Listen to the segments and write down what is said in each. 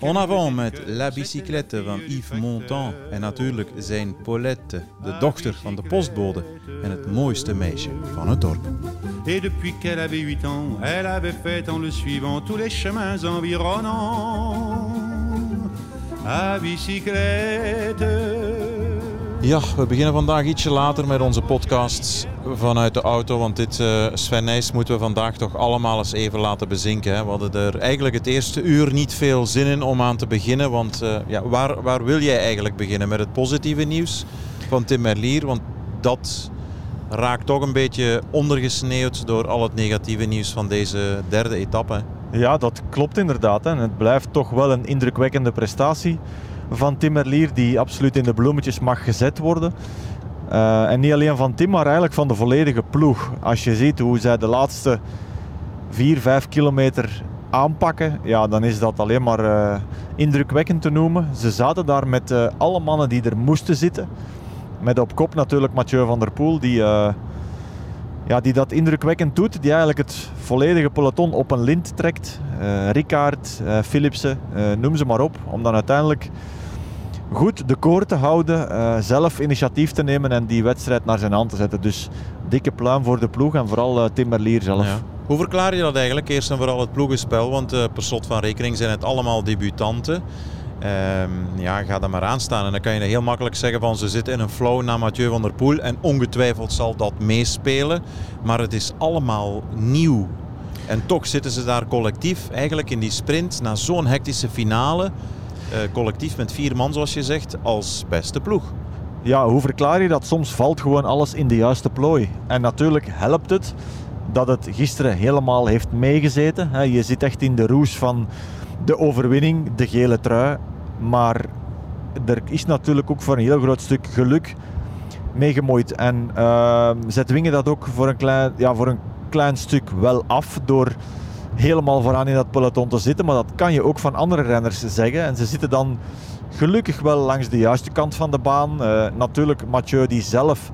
En avant met La Bicyclette le van Yves Montand en natuurlijk zijn Paulette, de dochter van de postbode en het mooiste meisje van het dorp. Et depuis qu'elle avait 8 ans, elle avait fait en le suivant tous les chemins environnants. À bicyclette. Ja, we beginnen vandaag ietsje later met onze podcast vanuit de auto. Want dit eh Sven Nijs moeten we vandaag toch allemaal eens even laten bezinken. Hè. We hadden er eigenlijk het eerste uur niet veel zin in om aan te beginnen. Want eh, ja, waar, waar wil jij eigenlijk beginnen? Met het positieve nieuws van Tim Merlier? Want dat raakt toch een beetje ondergesneeuwd door al het negatieve nieuws van deze derde etappe. Ja, dat klopt inderdaad. Hè. Het blijft toch wel een indrukwekkende prestatie van Tim Merlier, die absoluut in de bloemetjes mag gezet worden. Eh, en niet alleen van Tim, maar eigenlijk van de volledige ploeg. Als je ziet hoe zij de laatste 4, 5 kilometer aanpakken, ja, dan is dat alleen maar eh, indrukwekkend te noemen. Ze zaten daar met eh, alle mannen die er moesten zitten. Met op kop natuurlijk Mathieu van der Poel, die, ja, die dat indrukwekkend doet. Die eigenlijk het volledige peloton op een lint trekt. Ricard, Philipsen, noem ze maar op. Om dan uiteindelijk goed de koor te houden, eh, zelf initiatief te nemen en die wedstrijd naar zijn hand te zetten. Dus dikke pluim voor de ploeg en vooral eh, Tim zelf. Hoe verklaar je dat eigenlijk? Eerst en vooral het ploegenspel, want eh, per slot van rekening zijn het allemaal debutanten. Ehm, ja, ga er maar aan staan. En dan kan je heel makkelijk zeggen van ze zitten in een flow na Mathieu van der Poel. En ongetwijfeld zal dat meespelen. Maar het is allemaal nieuw. En toch zitten ze daar collectief eigenlijk in die sprint na zo'n hectische finale. Eh, collectief met vier man zoals je zegt, als beste ploeg. Ja, hoe verklaar je dat? Soms valt gewoon alles in de juiste plooi. En natuurlijk helpt het dat het gisteren helemaal heeft meegezeten. Je zit echt in de roes van de overwinning, de gele trui. Maar er is natuurlijk ook voor een heel groot stuk geluk meegemoeid. En uh, zij dwingen dat ook voor een, klein, ja, voor een klein stuk wel af door helemaal vooraan in dat peloton te zitten. Maar dat kan je ook van andere renners zeggen. En ze zitten dan gelukkig wel langs de juiste kant van de baan. Uh, natuurlijk Mathieu die zelf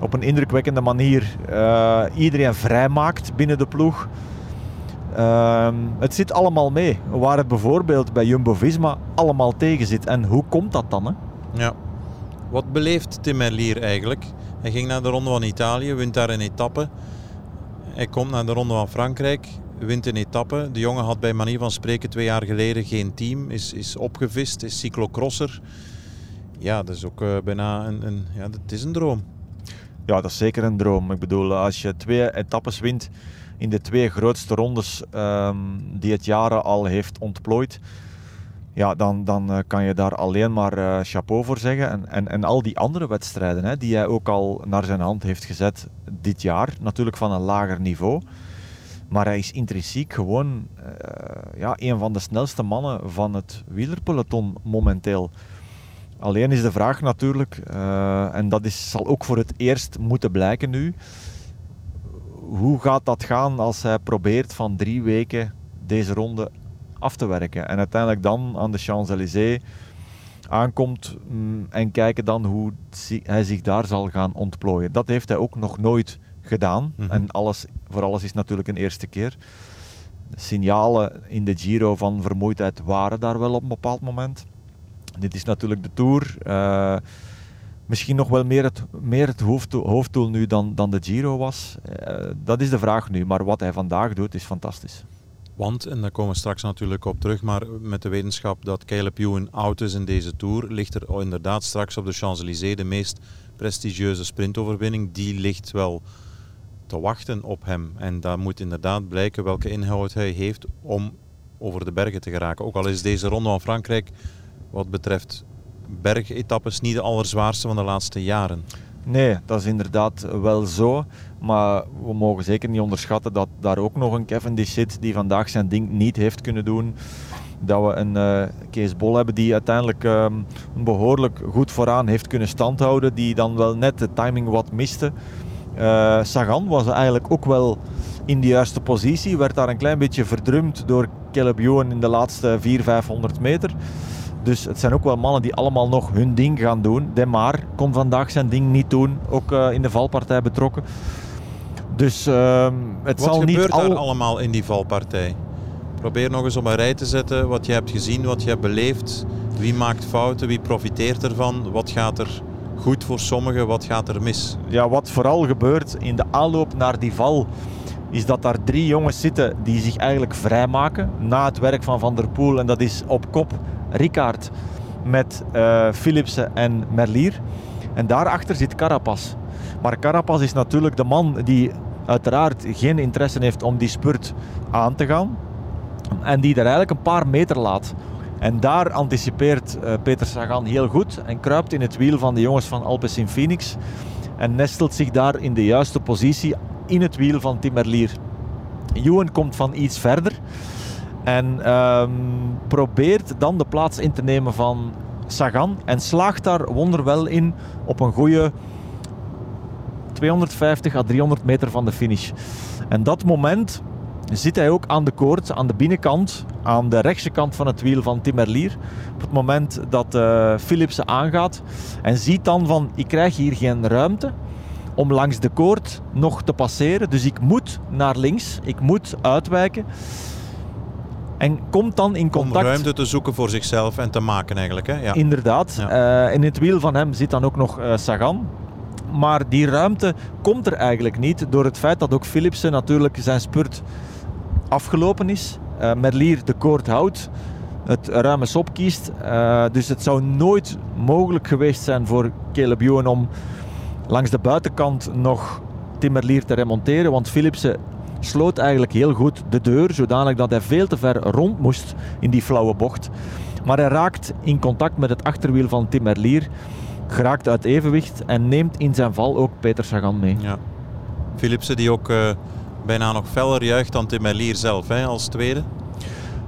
op een indrukwekkende manier uh, iedereen vrijmaakt binnen de ploeg. Uh, het zit allemaal mee. Waar het bijvoorbeeld bij Jumbo-Visma allemaal tegen zit. En hoe komt dat dan? Hè? Ja. Wat beleeft Tim Merlier eigenlijk? Hij ging naar de Ronde van Italië, wint daar een etappe. Hij komt naar de Ronde van Frankrijk, wint een etappe. De jongen had bij manier van spreken twee jaar geleden geen team, is, is opgevist, is cyclocrosser. Ja, dat is ook uh, bijna een, een, ja, het is een droom. Ja, dat is zeker een droom. Ik bedoel, als je twee etappes wint in de twee grootste rondes um, die het jaren al heeft ontplooid, ja, dan, dan uh, kan je daar alleen maar uh, chapeau voor zeggen. En, en, en al die andere wedstrijden hè, die hij ook al naar zijn hand heeft gezet dit jaar, natuurlijk van een lager niveau. Maar hij is intrinsiek gewoon uh, ja, een van de snelste mannen van het wielerpeloton momenteel. Alleen is de vraag natuurlijk, uh, en dat is, zal ook voor het eerst moeten blijken nu, hoe gaat dat gaan als hij probeert van drie weken deze ronde af te werken en uiteindelijk dan aan de Champs-Élysées aankomt mm, en kijken dan hoe hij zich daar zal gaan ontplooien. Dat heeft hij ook nog nooit gedaan Mhm. en alles, voor alles is natuurlijk een eerste keer. De signalen in de Giro van vermoeidheid waren daar wel op een bepaald moment. Dit is natuurlijk de Tour. Uh, misschien nog wel meer het, meer het hoofddoel, hoofddoel nu dan, dan de Giro was. Uh, dat is de vraag nu. Maar wat hij vandaag doet is fantastisch. Want, en daar komen we straks natuurlijk op terug, maar met de wetenschap dat Caleb Ewan oud is in deze Tour, ligt er inderdaad straks op de Champs-Élysées de meest prestigieuze sprintoverwinning. Die ligt wel te wachten op hem. En daar moet inderdaad blijken welke inhoud hij heeft om over de bergen te geraken. Ook al is deze ronde van Frankrijk wat betreft bergetappes niet de allerzwaarste van de laatste jaren. Nee, dat is inderdaad wel zo. Maar we mogen zeker niet onderschatten dat daar ook nog een Cavendish zit die vandaag zijn ding niet heeft kunnen doen. Dat we een uh, Kees Bol hebben die uiteindelijk um, behoorlijk goed vooraan heeft kunnen standhouden. Die dan wel net de timing wat miste. Uh, Sagan was eigenlijk ook wel in de juiste positie. Werd daar een klein beetje verdrumd door Caleb Ewan in de laatste 400, 500 meter. Dus het zijn ook wel mannen die allemaal nog hun ding gaan doen. Demar kon vandaag zijn ding niet doen, ook uh, in de valpartij betrokken. Dus uh, het wat zal niet gebeurt al... daar allemaal in die valpartij? Probeer nog eens op een rij te zetten wat je hebt gezien, wat je hebt beleefd. Wie maakt fouten, wie profiteert ervan, wat gaat er goed voor sommigen, wat gaat er mis? Ja, wat vooral gebeurt in de aanloop naar die val is dat daar drie jongens zitten die zich eigenlijk vrijmaken na het werk van Van der Poel. En dat is op kop Ricard met uh, Philipsen en Merlier. En daarachter zit Carapaz. Maar Carapaz is natuurlijk de man die uiteraard geen interesse heeft om die spurt aan te gaan. En die er eigenlijk een paar meter laat. En daar anticipeert uh, Peter Sagan heel goed en kruipt in het wiel van de jongens van Alpecin Phoenix. En nestelt zich daar in de juiste positie in het wiel van Tim Merlier. Ewan komt van iets verder. En um, probeert dan de plaats in te nemen van Sagan. En slaagt daar wonderwel in op een goede 250 à 300 meter van de finish. En dat moment zit hij ook aan de koord, aan de binnenkant, aan de rechtse kant van het wiel van Tim Merlier. Op het moment dat uh, Philipsen aangaat. En ziet dan van, ik krijg hier geen ruimte om langs de koord nog te passeren. Dus ik moet naar links, ik moet uitwijken. En komt dan in contact... Om ruimte te zoeken voor zichzelf en te maken eigenlijk. Hè? Ja. Inderdaad. Ja. Uh, in het wiel van hem zit dan ook nog uh, Sagan. Maar die ruimte komt er eigenlijk niet door het feit dat ook Philipsen natuurlijk zijn spurt afgelopen is. Uh, Merlier de koord houdt, het ruime sop kiest. dus het zou nooit mogelijk geweest zijn voor Caleb Ewan om langs de buitenkant nog Timmerlier te remonteren. Want Philipsen sloot eigenlijk heel goed de deur, zodanig dat hij veel te ver rond moest in die flauwe bocht. Maar hij raakt in contact met het achterwiel van Timmerlier, geraakt uit evenwicht en neemt in zijn val ook Peter Sagan mee. Ja. Philipsen die ook uh, bijna nog feller juicht dan Timmerlier zelf hè, als tweede.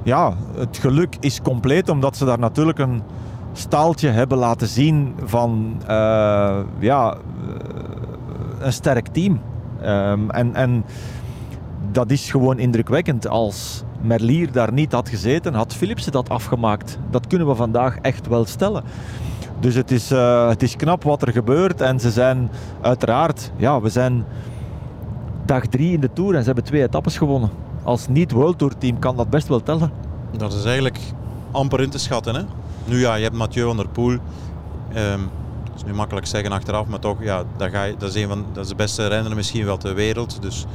Ja, het geluk is compleet omdat ze daar natuurlijk een staaltje hebben laten zien van uh, ja, een sterk team. Um, en, en dat is gewoon indrukwekkend. Als Merlier daar niet had gezeten, had Philipsen dat afgemaakt. Dat kunnen we vandaag echt wel stellen. Dus het is, uh, het is knap wat er gebeurt. En ze zijn uiteraard, ja, we zijn dag drie in de Tour en ze hebben twee etappes gewonnen. Als niet-World Tour team kan dat best wel tellen. Dat is eigenlijk amper in te schatten. Hè? Nu ja, je hebt Mathieu van der Poel. Dat is nu makkelijk zeggen achteraf, maar toch, ja, dat, ga je, is een van, dat is de beste renner misschien wel ter wereld. Dus,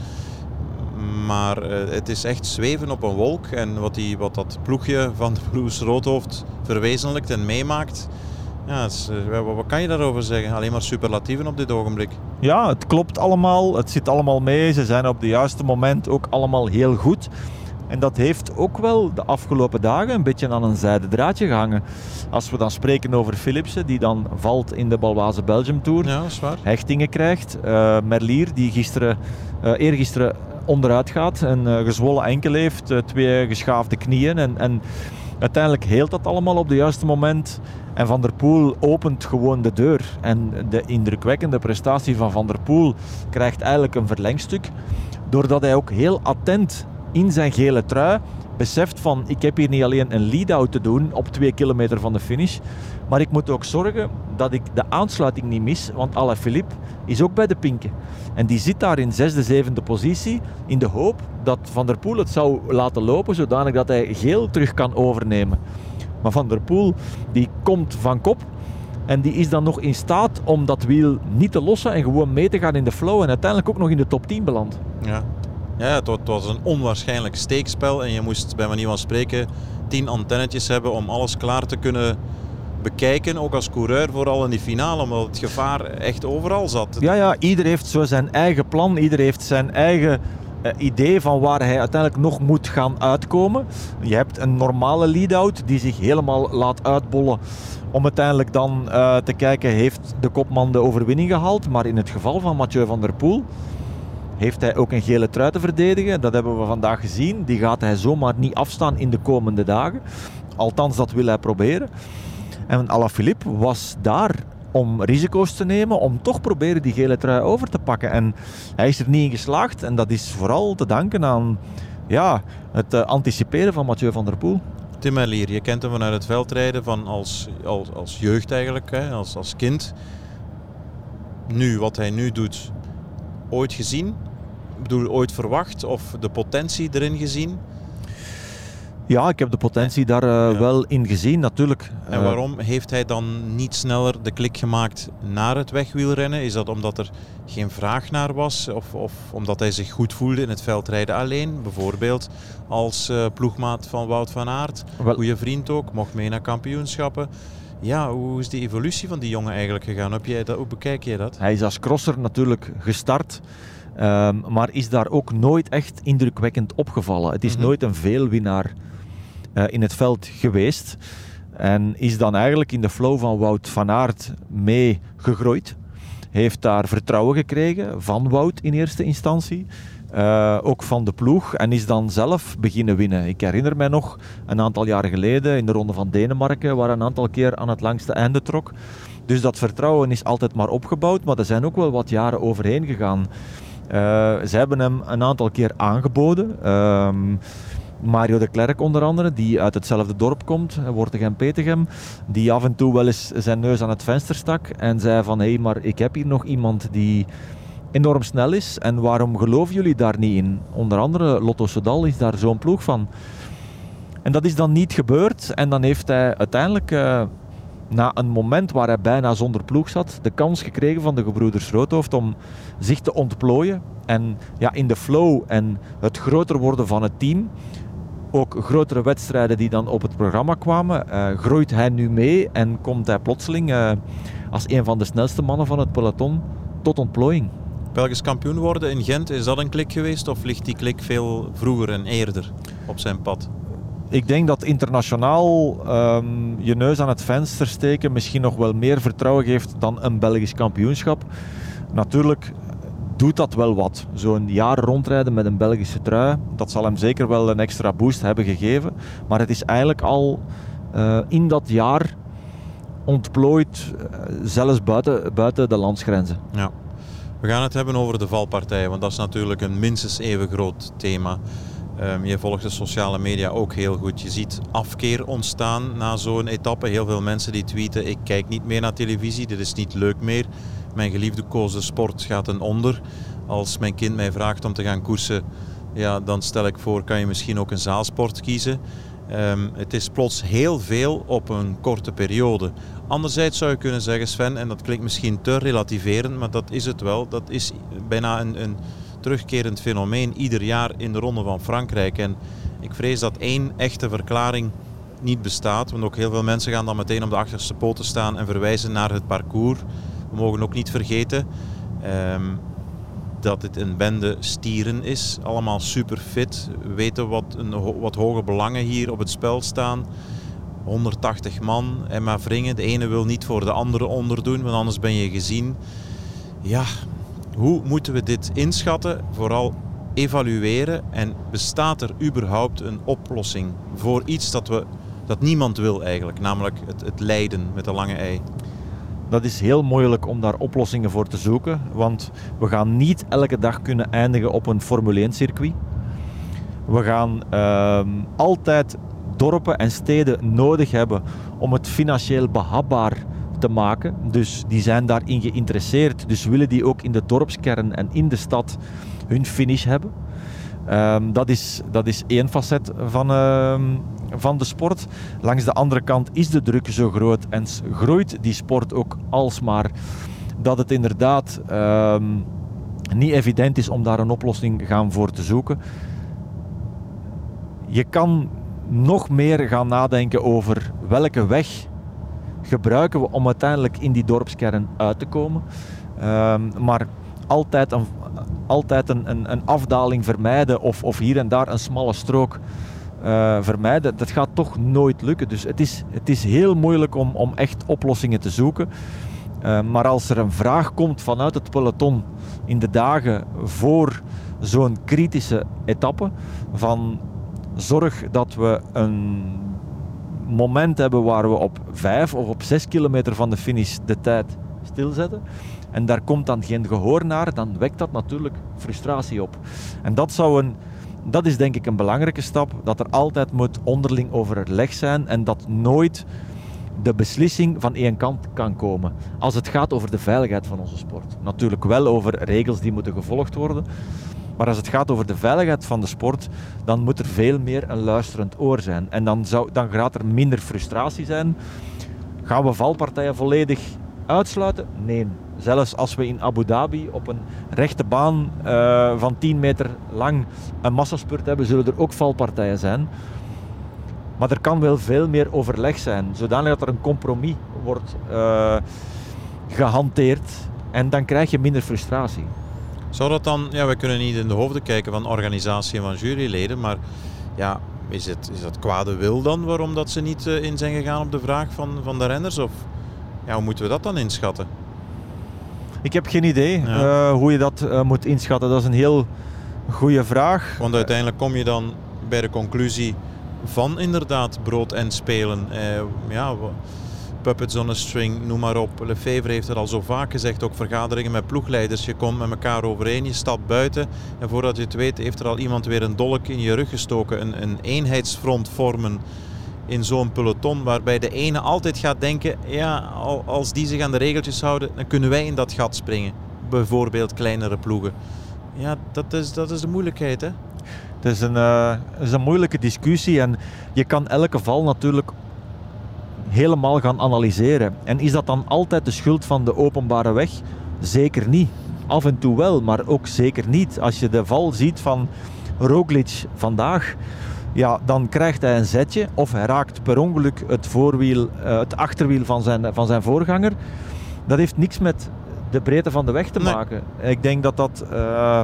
maar uh, het is echt zweven op een wolk. En wat, die, wat dat ploegje van Blues Roodhoofd verwezenlijkt en meemaakt. Ja, uh, wat, wat kan je daarover zeggen? Alleen maar superlatieven op dit ogenblik. Ja, het klopt allemaal. Het zit allemaal mee. Ze zijn op het juiste moment ook allemaal heel goed. En dat heeft ook wel de afgelopen dagen een beetje aan een zijde draadje gehangen. Als we dan spreken over Philipsen, die dan valt in de Balwaze Belgium Tour. Ja, dat is waar. Hechtingen krijgt. Uh, Merlier, die gisteren, uh, eergisteren onderuit gaat. Een uh, gezwollen enkel heeft, twee geschaafde knieën. En, en uiteindelijk heelt dat allemaal op het juiste moment. En Van der Poel opent gewoon de deur. En de indrukwekkende prestatie van Van der Poel krijgt eigenlijk een verlengstuk. Doordat hij ook heel attent in zijn gele trui beseft van ik heb hier niet alleen een lead-out te doen op twee kilometer van de finish, maar ik moet ook zorgen dat ik de aansluiting niet mis, want Alaphilippe is ook bij de pinken. En die zit daar in zesde, zevende positie in de hoop dat Van der Poel het zou laten lopen zodanig dat hij geel terug kan overnemen. Maar Van der Poel die komt van kop en die is dan nog in staat om dat wiel niet te lossen en gewoon mee te gaan in de flow en uiteindelijk ook nog in de top 10 beland. Ja, ja, het, het was een onwaarschijnlijk steekspel en je moest bij manier van spreken tien antennetjes hebben om alles klaar te kunnen bekijken, ook als coureur, vooral in die finale, omdat het gevaar echt overal zat. Ja, ja, ieder heeft zo zijn eigen plan, ieder heeft zijn eigen eh, idee van waar hij uiteindelijk nog moet gaan uitkomen. Je hebt een normale lead-out die zich helemaal laat uitbollen om uiteindelijk dan uh, te kijken, heeft de kopman de overwinning gehaald? Maar in het geval van Mathieu van der Poel heeft hij ook een gele trui te verdedigen. Dat hebben we vandaag gezien. Die gaat hij zomaar niet afstaan in de komende dagen. Althans, dat wil hij proberen. En Alaphilippe was daar om risico's te nemen, om toch proberen die gele trui over te pakken. En hij is er niet in geslaagd. En dat is vooral te danken aan ja, het uh, anticiperen van Mathieu van der Poel. Tim Merlier, je kent hem vanuit het veldrijden van als, als, als jeugd eigenlijk, hè, als, als kind. Nu, wat hij nu doet, ooit gezien? Ik bedoel, ooit verwacht of de potentie erin gezien? Ja, ik heb de potentie daar uh, wel in gezien, natuurlijk. En eh, waarom heeft hij dan niet sneller de klik gemaakt naar het wegwielrennen? Is dat omdat er geen vraag naar was? Of, of omdat hij zich goed voelde in het veldrijden alleen? Bijvoorbeeld als uh, ploegmaat van Wout van Aert. Goede vriend ook, mocht mee naar kampioenschappen. Ja, hoe is de evolutie van die jongen eigenlijk gegaan? Heb jij dat, hoe bekijk jij dat? Hij is als crosser natuurlijk gestart. Um, maar is daar ook nooit echt indrukwekkend opgevallen. Het is mm -hmm. nooit een veelwinnaar uh, in het veld geweest. En is dan eigenlijk in de flow van Wout van Aert mee gegroeid. Heeft daar vertrouwen gekregen van Wout in eerste instantie. Uh, ook van de ploeg en is dan zelf beginnen winnen. Ik herinner mij nog een aantal jaren geleden in de Ronde van Denemarken, waar een aantal keer aan het langste einde trok. Dus dat vertrouwen is altijd maar opgebouwd, maar er zijn ook wel wat jaren overheen gegaan. Uh, ze hebben hem een aantal keer aangeboden. Uh, Mario de Klerk onder andere, die uit hetzelfde dorp komt, Wortegem-Petegem, die af en toe wel eens zijn neus aan het venster stak en zei van hé, hey, maar ik heb hier nog iemand die enorm snel is en waarom geloven jullie daar niet in? Onder andere Lotto Soudal is daar zo'n ploeg van. En dat is dan niet gebeurd en dan heeft hij uiteindelijk uh, na een moment waar hij bijna zonder ploeg zat, de kans gekregen van de gebroeders Roodhoofd om zich te ontplooien en ja, in de flow en het groter worden van het team ook grotere wedstrijden die dan op het programma kwamen, uh, groeit hij nu mee en komt hij plotseling uh, als een van de snelste mannen van het peloton tot ontplooiing. Belgisch kampioen worden in Gent, is dat een klik geweest of ligt die klik veel vroeger en eerder op zijn pad? Ik denk dat internationaal um, je neus aan het venster steken misschien nog wel meer vertrouwen geeft dan een Belgisch kampioenschap. Natuurlijk doet dat wel wat. Zo'n jaar rondrijden met een Belgische trui, dat zal hem zeker wel een extra boost hebben gegeven. Maar het is eigenlijk al uh, in dat jaar ontplooid, uh, zelfs buiten, buiten de landsgrenzen. Ja. We gaan het hebben over de valpartijen, want dat is natuurlijk een minstens even groot thema. Um, je volgt de sociale media ook heel goed. Je ziet afkeer ontstaan na zo'n etappe. Heel veel mensen die tweeten: Ik kijk niet meer naar televisie, dit is niet leuk meer. Mijn geliefde kozen sport gaat een onder. Als mijn kind mij vraagt om te gaan koersen, ja, dan stel ik voor: kan je misschien ook een zaalsport kiezen? Um, het is plots heel veel op een korte periode. Anderzijds zou je kunnen zeggen, Sven, en dat klinkt misschien te relativerend, maar dat is het wel. Dat is bijna een, een terugkerend fenomeen ieder jaar in de Ronde van Frankrijk. En ik vrees dat één echte verklaring niet bestaat. Want ook heel veel mensen gaan dan meteen op de achterste poten staan en verwijzen naar het parcours. We mogen ook niet vergeten um, dat het een bende stieren is. Allemaal super fit. We weten wat, een, wat hoge belangen hier op het spel staan. 180 man en maar wringen. De ene wil niet voor de andere onderdoen, want anders ben je gezien. Ja, hoe moeten we dit inschatten? Vooral evalueren en bestaat er überhaupt een oplossing voor iets dat, we, dat niemand wil eigenlijk, namelijk het, het lijden met de lange ei? Dat is heel moeilijk om daar oplossingen voor te zoeken, want we gaan niet elke dag kunnen eindigen op een Formule 1 circuit. We gaan uh, altijd dorpen en steden nodig hebben om het financieel behapbaar te maken. Dus die zijn daarin geïnteresseerd. Dus willen die ook in de dorpskern en in de stad hun finish hebben. Um, dat, is, dat is één facet van, uh, van de sport. Langs de andere kant is de druk zo groot en groeit die sport ook alsmaar dat het inderdaad uh, niet evident is om daar een oplossing gaan voor te zoeken. Je kan nog meer gaan nadenken over welke weg gebruiken we om uiteindelijk in die dorpskern uit te komen. Um, maar altijd een, altijd een, een afdaling vermijden of, of hier en daar een smalle strook uh, vermijden. Dat gaat toch nooit lukken. Dus het is, het is heel moeilijk om, om echt oplossingen te zoeken. Uh, maar als er een vraag komt vanuit het peloton in de dagen voor zo'n kritische etappe, van zorg dat we een moment hebben waar we op 5 of op 6 kilometer van de finish de tijd stilzetten. En daar komt dan geen gehoor naar, dan wekt dat natuurlijk frustratie op. En dat zou een dat is denk ik een belangrijke stap, dat er altijd moet onderling overleg zijn en dat nooit de beslissing van één kant kan komen. Als het gaat over de veiligheid van onze sport. Natuurlijk wel over regels die moeten gevolgd worden. Maar als het gaat over de veiligheid van de sport, dan moet er veel meer een luisterend oor zijn. En dan, zou, dan gaat er minder frustratie zijn. Gaan we valpartijen volledig uitsluiten? Nee. Zelfs als we in Abu Dhabi op een rechte baan uh, van 10 meter lang een massaspurt hebben, zullen er ook valpartijen zijn. Maar er kan wel veel meer overleg zijn, zodanig dat er een compromis wordt uh, gehanteerd. En dan krijg je minder frustratie. Zou dat dan, ja, we kunnen niet in de hoofden kijken van organisatie en van juryleden, maar ja, is, het, is dat kwade wil dan waarom dat ze niet uh, in zijn gegaan op de vraag van, van de renners? Of ja, hoe moeten we dat dan inschatten? Ik heb geen idee uh, hoe je dat uh, moet inschatten. Dat is een heel goede vraag. Want uiteindelijk kom je dan bij de conclusie van inderdaad brood en spelen. Uh, ja, puppets on a string, noem maar op. Lefevre heeft het al zo vaak gezegd, ook vergaderingen met ploegleiders. Je komt met elkaar overeen, je stapt buiten en voordat je het weet heeft er al iemand weer een dolk in je rug gestoken. Een, een eenheidsfront vormen in zo'n peloton, waarbij de ene altijd gaat denken, ja, als die zich aan de regeltjes houden, dan kunnen wij in dat gat springen. Bijvoorbeeld kleinere ploegen. Ja, dat is, dat is de moeilijkheid, hè? Het is een, uh, is een moeilijke discussie en je kan elke val natuurlijk helemaal gaan analyseren. En is dat dan altijd de schuld van de openbare weg? Zeker niet. Af en toe wel, maar ook zeker niet. Als je de val ziet van Roglic vandaag, ja, dan krijgt hij een zetje of hij raakt per ongeluk het, voorwiel, uh, het achterwiel van zijn, van zijn voorganger. Dat heeft niks met de breedte van de weg te maken. Ik denk dat dat uh,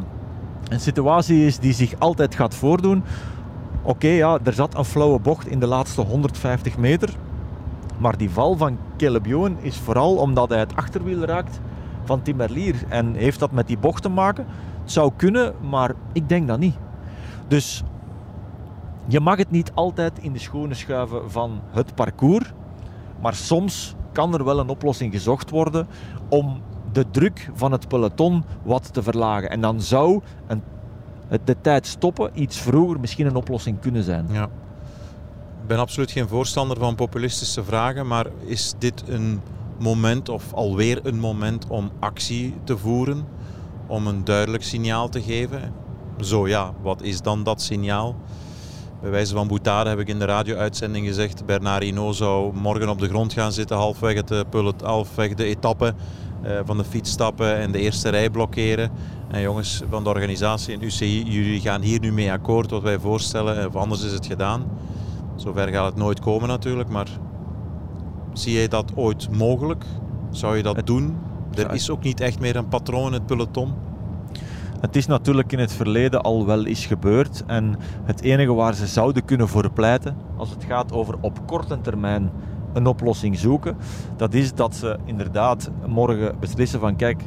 een situatie is die zich altijd gaat voordoen. Oké, ja, er zat een flauwe bocht in de laatste 150 meter. Maar die val van Caleb is vooral omdat hij het achterwiel raakt van Tim Merlier. En heeft dat met die bocht te maken? Het zou kunnen, maar ik denk dat niet. Dus je mag het niet altijd in de schoenen schuiven van het parcours, maar soms kan er wel een oplossing gezocht worden om de druk van het peloton wat te verlagen. En dan zou een, de tijd stoppen iets vroeger misschien een oplossing kunnen zijn. Ja. Ik ben absoluut geen voorstander van populistische vragen, maar is dit een moment of alweer een moment om actie te voeren? Om een duidelijk signaal te geven? Zo ja, wat is dan dat signaal? Bij wijze van boetade heb ik in de radio-uitzending gezegd, Bernard Hinault zou morgen op de grond gaan zitten, halfweg, het eh, pullet, halfweg de etappe uh, van de fiets stappen en de eerste rij blokkeren. En jongens van de organisatie en UCI, jullie gaan hier nu mee akkoord wat wij voorstellen, of anders is het gedaan. Zover gaat het nooit komen natuurlijk, maar zie jij dat ooit mogelijk? Zou je dat doen? Er is ook niet echt meer een patroon in het peloton. Het is natuurlijk in het verleden al wel eens gebeurd. En het enige waar ze zouden kunnen voor pleiten, als het gaat over op korte termijn een oplossing zoeken, dat is dat ze inderdaad morgen beslissen van kijk,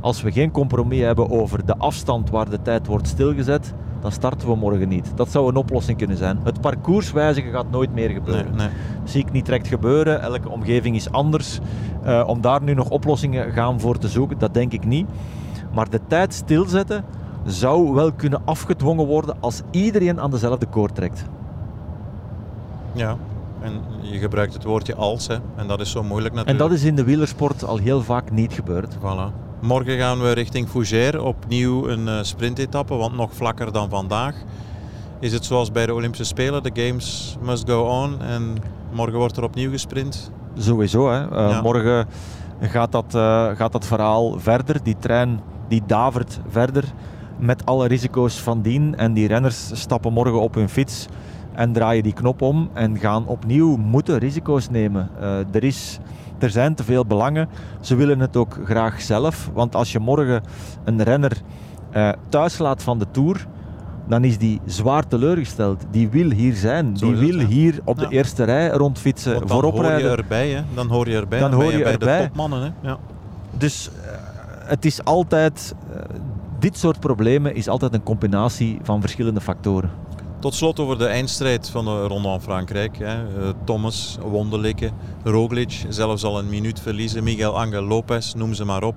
als we geen compromis hebben over de afstand waar de tijd wordt stilgezet, dan starten we morgen niet. Dat zou een oplossing kunnen zijn. Het parcours wijzigen gaat nooit meer gebeuren. Nee, nee. Zie ik niet direct gebeuren. Elke omgeving is anders. Uh, om daar nu nog oplossingen gaan voor te zoeken, dat denk ik niet. Maar de tijd stilzetten zou wel kunnen afgedwongen worden als iedereen aan dezelfde koord trekt. Ja, en je gebruikt het woordje als, hè. en dat is zo moeilijk natuurlijk. En dat is in de wielersport al heel vaak niet gebeurd. Voilà. Morgen gaan we richting Fougère, opnieuw een uh, sprintetappe, want nog vlakker dan vandaag. Is het zoals bij de Olympische Spelen, de games must go on en morgen wordt er opnieuw gesprint? Sowieso, hè. Uh, ja. morgen gaat dat, uh, gaat dat verhaal verder. Die trein die davert verder met alle risico's van dien. En die renners stappen morgen op hun fiets en draaien die knop om en gaan opnieuw moeten risico's nemen. Uh, er is er zijn te veel belangen. Ze willen het ook graag zelf. Want als je morgen een renner uh, thuis laat van de Tour, dan is die zwaar teleurgesteld. Die wil hier zijn. die wil hier op de eerste rij rondfietsen, Want dan voorop hoor rijden. je erbij, hè? Dan hoor je erbij. Dan hoor je je bij erbij. de topmannen, hè? Ja. Dus uh, het is altijd... Uh, dit soort problemen is altijd een combinatie van verschillende factoren. Tot slot over de eindstrijd van de Ronde van Frankrijk. Hè. Uh, Thomas, Wonderlijke, Roglic, zelfs al een minuut verliezen. Miguel Angel Lopez, noem ze maar op.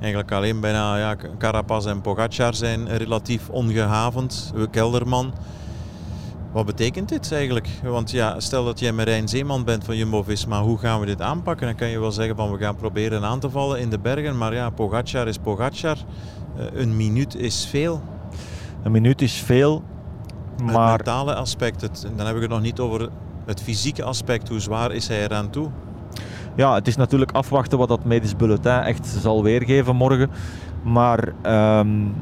Eigenlijk alleen bijna ja, Carapaz en Pogacar zijn relatief ongehavend. Kelderman. Wat betekent dit eigenlijk? Want ja, stel dat jij Marijn Zeeman bent van Jumbo-Visma, hoe gaan we dit aanpakken? Dan kan je wel zeggen van we gaan proberen aan te vallen in de bergen. Maar ja, Pogacar is Pogacar. Uh, een minuut is veel. Een minuut is veel, maar... Het mentale aspect, het, dan heb ik het nog niet over het fysieke aspect. Hoe zwaar is hij eraan toe? Ja, het is natuurlijk afwachten wat dat medisch bulletin echt zal weergeven morgen. Maar um,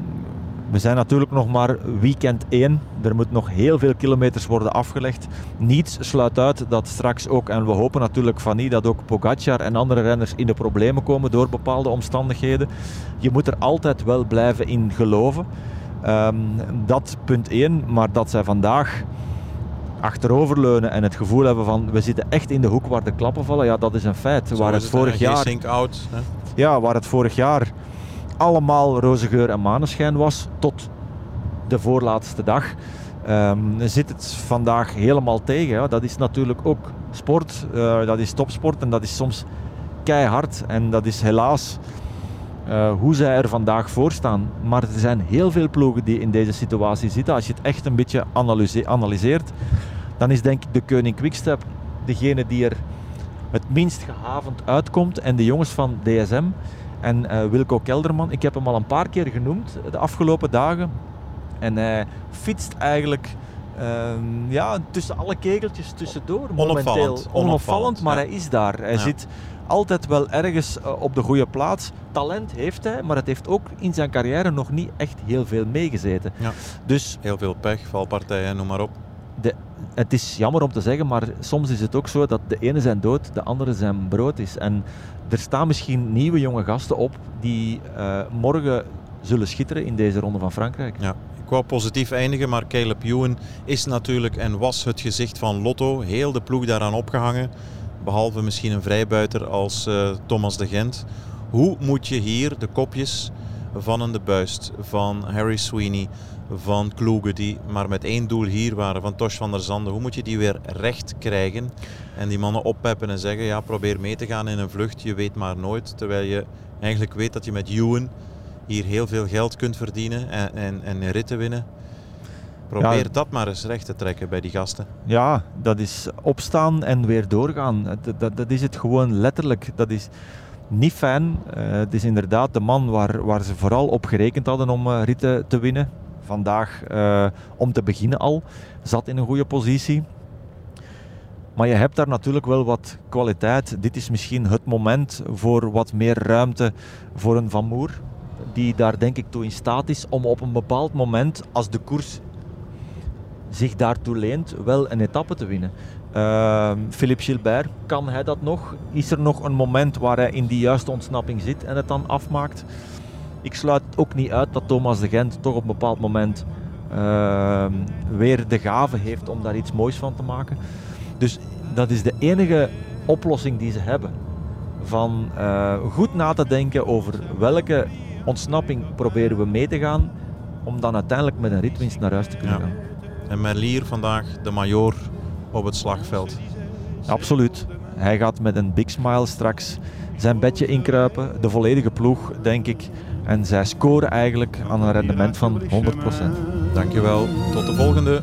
we zijn natuurlijk nog maar weekend 1. Er moet nog heel veel kilometers worden afgelegd. Niets sluit uit dat straks ook, en we hopen natuurlijk van niet, dat ook Pogacar en andere renners in de problemen komen door bepaalde omstandigheden. Je moet er altijd wel blijven in geloven. Um, dat punt 1, maar dat zij vandaag achteroverleunen en het gevoel hebben van we zitten echt in de hoek waar de klappen vallen, ja, dat is een feit. Zo waar het, het vorig jaar. Out? Ja, waar het vorig jaar allemaal roze geur en maneschijn was, tot de voorlaatste dag. Um, zit het vandaag helemaal tegen. Ja. Dat is natuurlijk ook sport, uh, dat is topsport en dat is soms keihard. En dat is helaas uh, hoe zij er vandaag voor staan. Maar er zijn heel veel ploegen die in deze situatie zitten. Als je het echt een beetje analyse analyseert, dan is denk ik de Koning Quickstep degene die er het minst gehavend uitkomt. En de jongens van DSM en uh, Wilco Kelderman, ik heb hem al een paar keer genoemd de afgelopen dagen. En hij fietst eigenlijk uh, ja, tussen alle kegeltjes tussendoor. Onopvallend. Momenteel. Onopvallend, maar ja. hij is daar. Hij ja. zit altijd wel ergens uh, op de goede plaats. Talent heeft hij, maar het heeft ook in zijn carrière nog niet echt heel veel meegezeten. Ja. Dus, heel veel pech, valpartijen, noem maar op. Het is jammer om te zeggen, maar soms is het ook zo dat de ene zijn dood, de andere zijn brood is. En er staan misschien nieuwe jonge gasten op die uh, morgen zullen schitteren in deze ronde van Frankrijk. Ja. Ik wou positief eindigen, maar Caleb Ewan is natuurlijk en was het gezicht van Lotto. Heel de ploeg daaraan opgehangen. Behalve misschien een vrijbuiter als uh, Thomas de Gent. Hoe moet je hier de kopjes van een de Buist, van Harry Sweeney, van Kloege, die maar met één doel hier waren, van Tosh van der Zanden, hoe moet je die weer recht krijgen? En die mannen oppeppen en zeggen, ja, probeer mee te gaan in een vlucht, je weet maar nooit. Terwijl je eigenlijk weet dat je met Ewan hier heel veel geld kunt verdienen en, en, en ritten winnen. Probeer ja, dat maar eens recht te trekken bij die gasten. Ja, dat is opstaan en weer doorgaan. Dat, dat, dat is het gewoon letterlijk. Dat is niet fijn. Uh, het is inderdaad de man waar, waar ze vooral op gerekend hadden om uh, ritten te winnen. Vandaag, uh, om te beginnen al, zat in een goede positie. Maar je hebt daar natuurlijk wel wat kwaliteit. Dit is misschien het moment voor wat meer ruimte voor een Van Moer. Die daar denk ik toe in staat is om op een bepaald moment, als de koers zich daartoe leent, wel een etappe te winnen. Uh, Philippe Gilbert, kan hij dat nog? Is er nog een moment waar hij in die juiste ontsnapping zit en het dan afmaakt? Ik sluit ook niet uit dat Thomas de Gent toch op een bepaald moment uh, weer de gave heeft om daar iets moois van te maken. Dus dat is de enige oplossing die ze hebben. Van uh, goed na te denken over welke ontsnapping proberen we mee te gaan, om dan uiteindelijk met een ritwinst naar huis te kunnen ja. gaan. En Merlier vandaag, de major op het slagveld. Absoluut. Hij gaat met een big smile straks zijn bedje inkruipen. De volledige ploeg, denk ik. En zij scoren eigenlijk aan een rendement van 100%. Dankjewel. Tot de volgende.